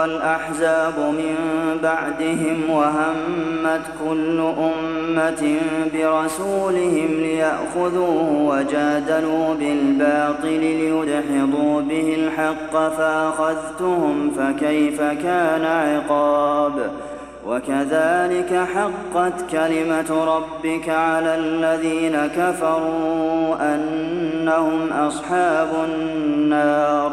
والأحزاب من بعدهم وهمت كل أمة برسولهم ليأخذوه وجادلوا بالباطل ليدحضوا به الحق فأخذتهم فكيف كان عقاب؟ وكذلك حقت كلمة ربك على الذين كفروا أنهم أصحاب النار.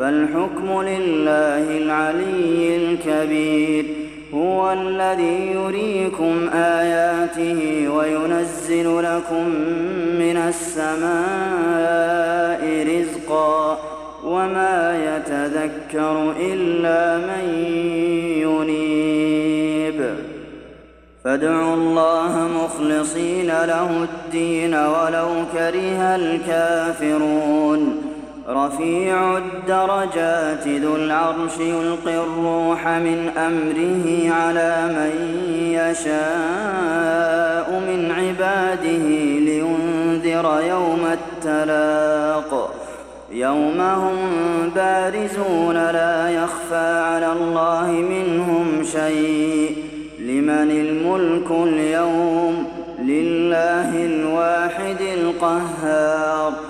فالحكم لله العلي الكبير. هو الذي يريكم آياته وينزل لكم من السماء رزقا وما يتذكر إلا من ينيب. فادعوا الله مخلصين له الدين ولو كره الكافرون. رفيع الدرجات ذو العرش يلقي الروح من أمره على من يشاء من عباده لينذر يوم التلاق. يوم هم بارزون لا يخفى على الله منهم شيء. لمن الملك اليوم؟ لله الواحد القهار.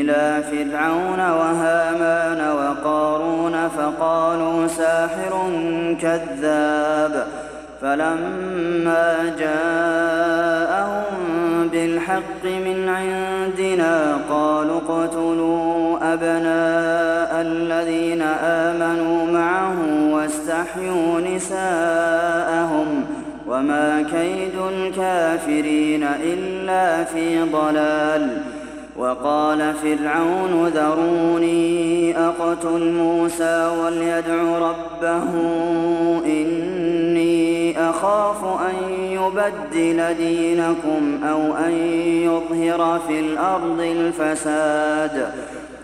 إلى فرعون وهامان وقارون فقالوا ساحر كذاب فلما جاءهم بالحق من عندنا قالوا اقتلوا أبناء الذين آمنوا معه واستحيوا نساءهم وما كيد الكافرين إلا في ضلال وقال فرعون ذروني أقتل موسى وليدع ربه إني أخاف أن يبدل دينكم أو أن يظهر في الأرض الفساد.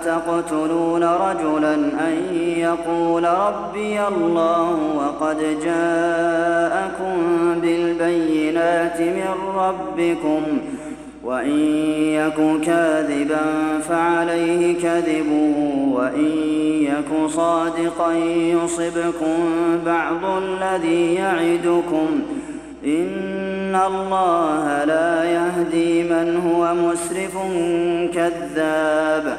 أتقتلون رجلا أن يقول ربي الله وقد جاءكم بالبينات من ربكم وإن يك كاذبا فعليه كذبه وإن يك صادقا يصبكم بعض الذي يعدكم إن الله لا يهدي من هو مسرف كذاب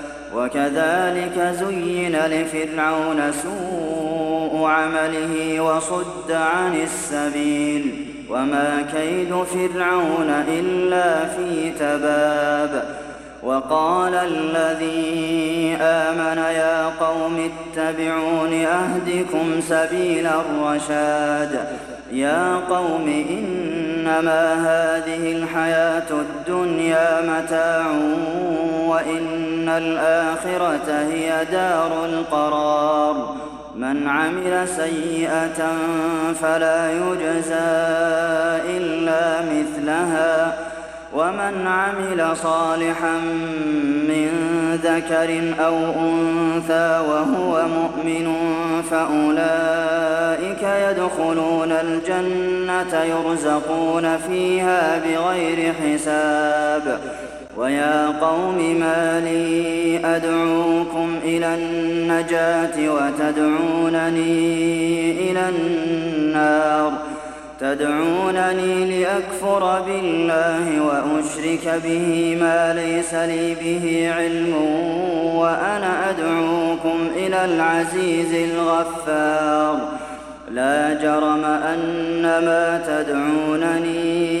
وكذلك زين لفرعون سوء عمله وصد عن السبيل وما كيد فرعون إلا في تباب وقال الذي آمن يا قوم اتبعون أهدكم سبيل الرشاد يا قوم إنما هذه الحياة الدنيا متاع وإن الآخرة هي دار القرار. من عمل سيئة فلا يجزى إلا مثلها. ومن عمل صالحا من ذكر أو أنثى وهو مؤمن فأولئك يدخلون الجنة يرزقون فيها بغير حساب. ويا قوم ما لي أدعوكم إلى النجاة وتدعونني إلى النار. تدعونني لأكفر بالله وأشرك به ما ليس لي به علم وأنا أدعوكم إلى العزيز الغفار. لا جرم أن ما تدعونني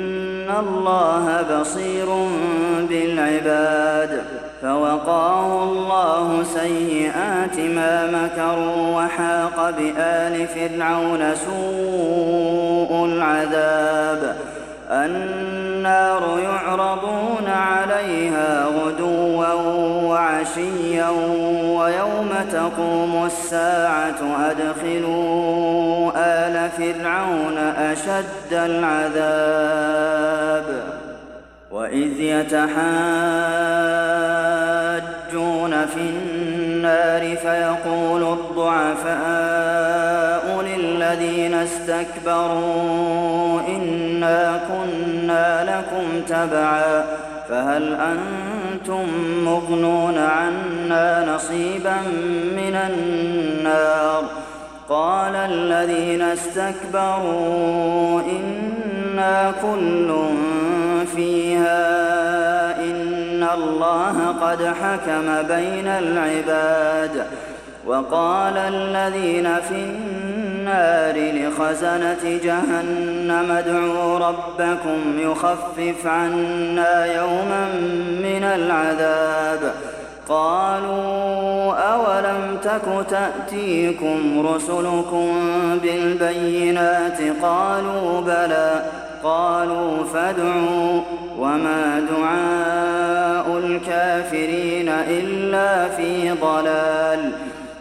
الله بصير بالعباد فوقاه الله سيئات ما مكروا وحاق بآل فرعون سوء العذاب النار يعرضون عليها غدوا وعشيا ويوم تقوم الساعة أدخلوا آل فرعون أشد العذاب وإذ يتحاجون في النار فيقول الضعفاء للذين استكبروا إنا كنا لكم تبعا فهل أنتم مغنون عنا نصيبا من النار قال الذين استكبروا إنا كل فيها إن الله قد حكم بين العباد وقال الذين في النار لخزنة جهنم. ادعوا ربكم يخفف عنا يوما من العذاب. قالوا أولم تك تأتيكم رسلكم بالبينات؟ قالوا بلى. قالوا فادعوا. وما دعاء الكافرين إلا في ضلال.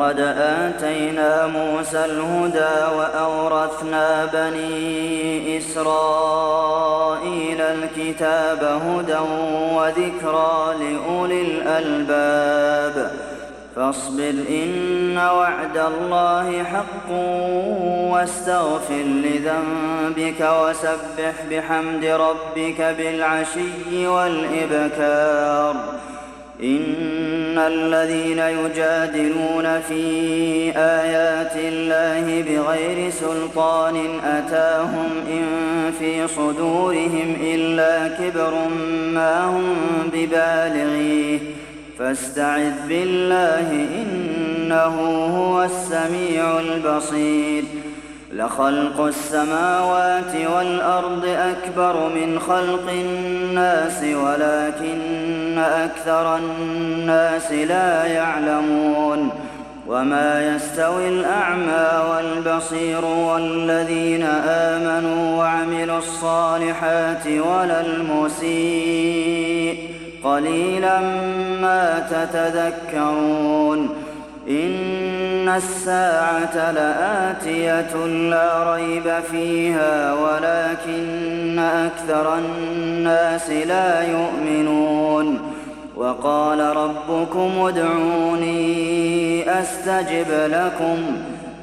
ولقد آتينا موسى الهدى وأورثنا بني إسرائيل الكتاب هدى وذكرى لأولي الألباب. فاصبر إن وعد الله حق واستغفر لذنبك وسبح بحمد ربك بالعشي والإبكار. إن الذين يجادلون في آيات الله بغير سلطان أتاهم إن في صدورهم إلا كبر ما هم ببالغيه فاستعذ بالله إنه هو السميع البصير لخلق السماوات والأرض أكبر من خلق الناس ولكن أكثر الناس لا يعلمون وما يستوي الأعمى والبصير والذين آمنوا وعملوا الصالحات ولا المسيء قليلا ما تتذكرون إن الساعة لآتية لا ريب فيها ولكن أكثر الناس لا يؤمنون وقال ربكم ادعوني أستجب لكم.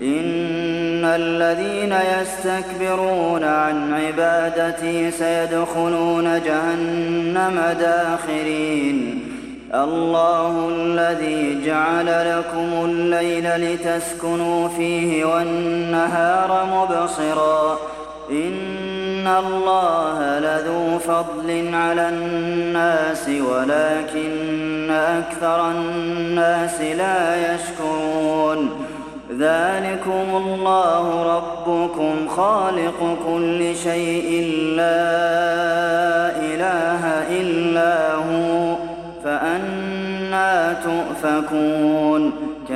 إن الذين يستكبرون عن عبادتي سيدخلون جهنم داخرين. الله الذي جعل لكم الليل لتسكنوا فيه والنهار مبصرا. إن الله لذو فضل على الناس ولكن أكثر الناس لا يشكرون ذلكم الله ربكم خالق كل شيء لا إله إلا هو فأنا تؤفكون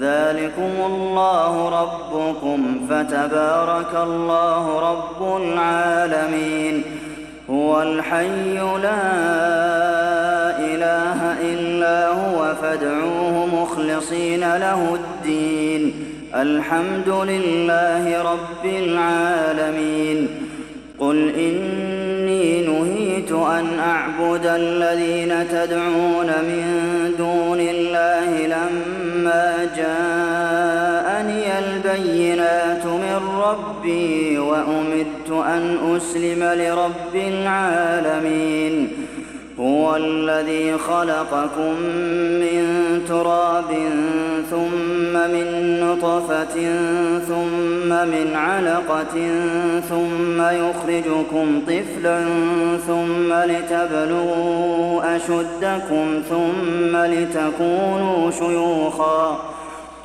ذلكم الله ربكم فتبارك الله رب العالمين. هو الحي لا إله إلا هو فادعوه مخلصين له الدين. الحمد لله رب العالمين. قل إني نهيت أن أعبد الذين تدعون من دون الله لما جاءني البينات من ربي وأمدت أن أسلم لرب العالمين. هو الذي خلقكم من تراب ثم من نطفة ثم من علقة ثم يخرجكم طفلا ثم لتبلغوا أشدكم ثم لتكونوا شيوخا.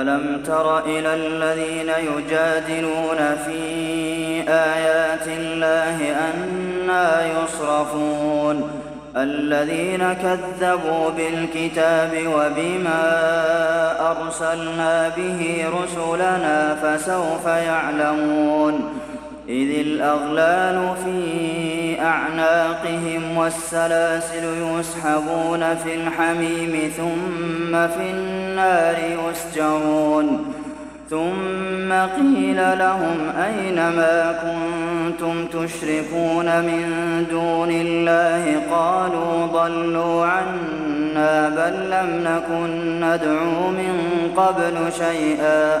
ألم تر إلى الذين يجادلون في آيات الله أنا يصرفون الذين كذبوا بالكتاب وبما أرسلنا به رسلنا فسوف يعلمون إذ الأغلال في أعناقهم والسلاسل يسحبون في الحميم ثم في النار يسجرون. ثم قيل لهم أين ما كنتم تشركون من دون الله؟ قالوا ضلوا عنا بل لم نكن ندعو من قبل شيئا.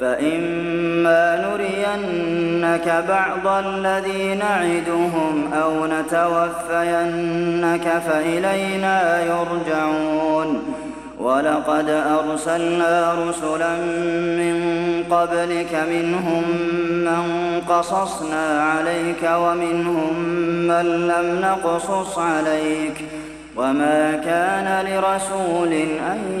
فإما نرينك بعض الذي نعدهم أو نتوفينك فإلينا يرجعون. ولقد أرسلنا رسلا من قبلك منهم من قصصنا عليك ومنهم من لم نقصص عليك ۖ. وما كان لرسول أن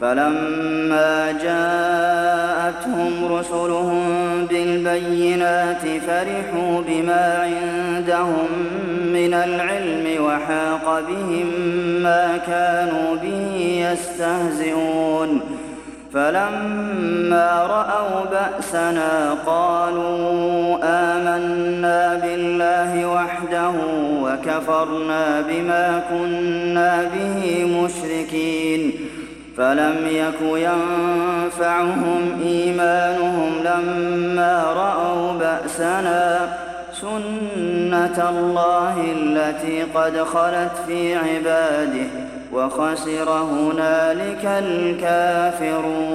فلما جاءتهم رسلهم بالبينات فرحوا بما عندهم من العلم وحاق بهم ما كانوا به يستهزئون. فلما رأوا بأسنا قالوا آمنا بالله وحده وكفرنا بما كنا به مشركين. فلم يك ينفعهم إيمانهم لما رأوا بأسنا سنة الله التي قد خلت في عباده وخسر هنالك الكافرون.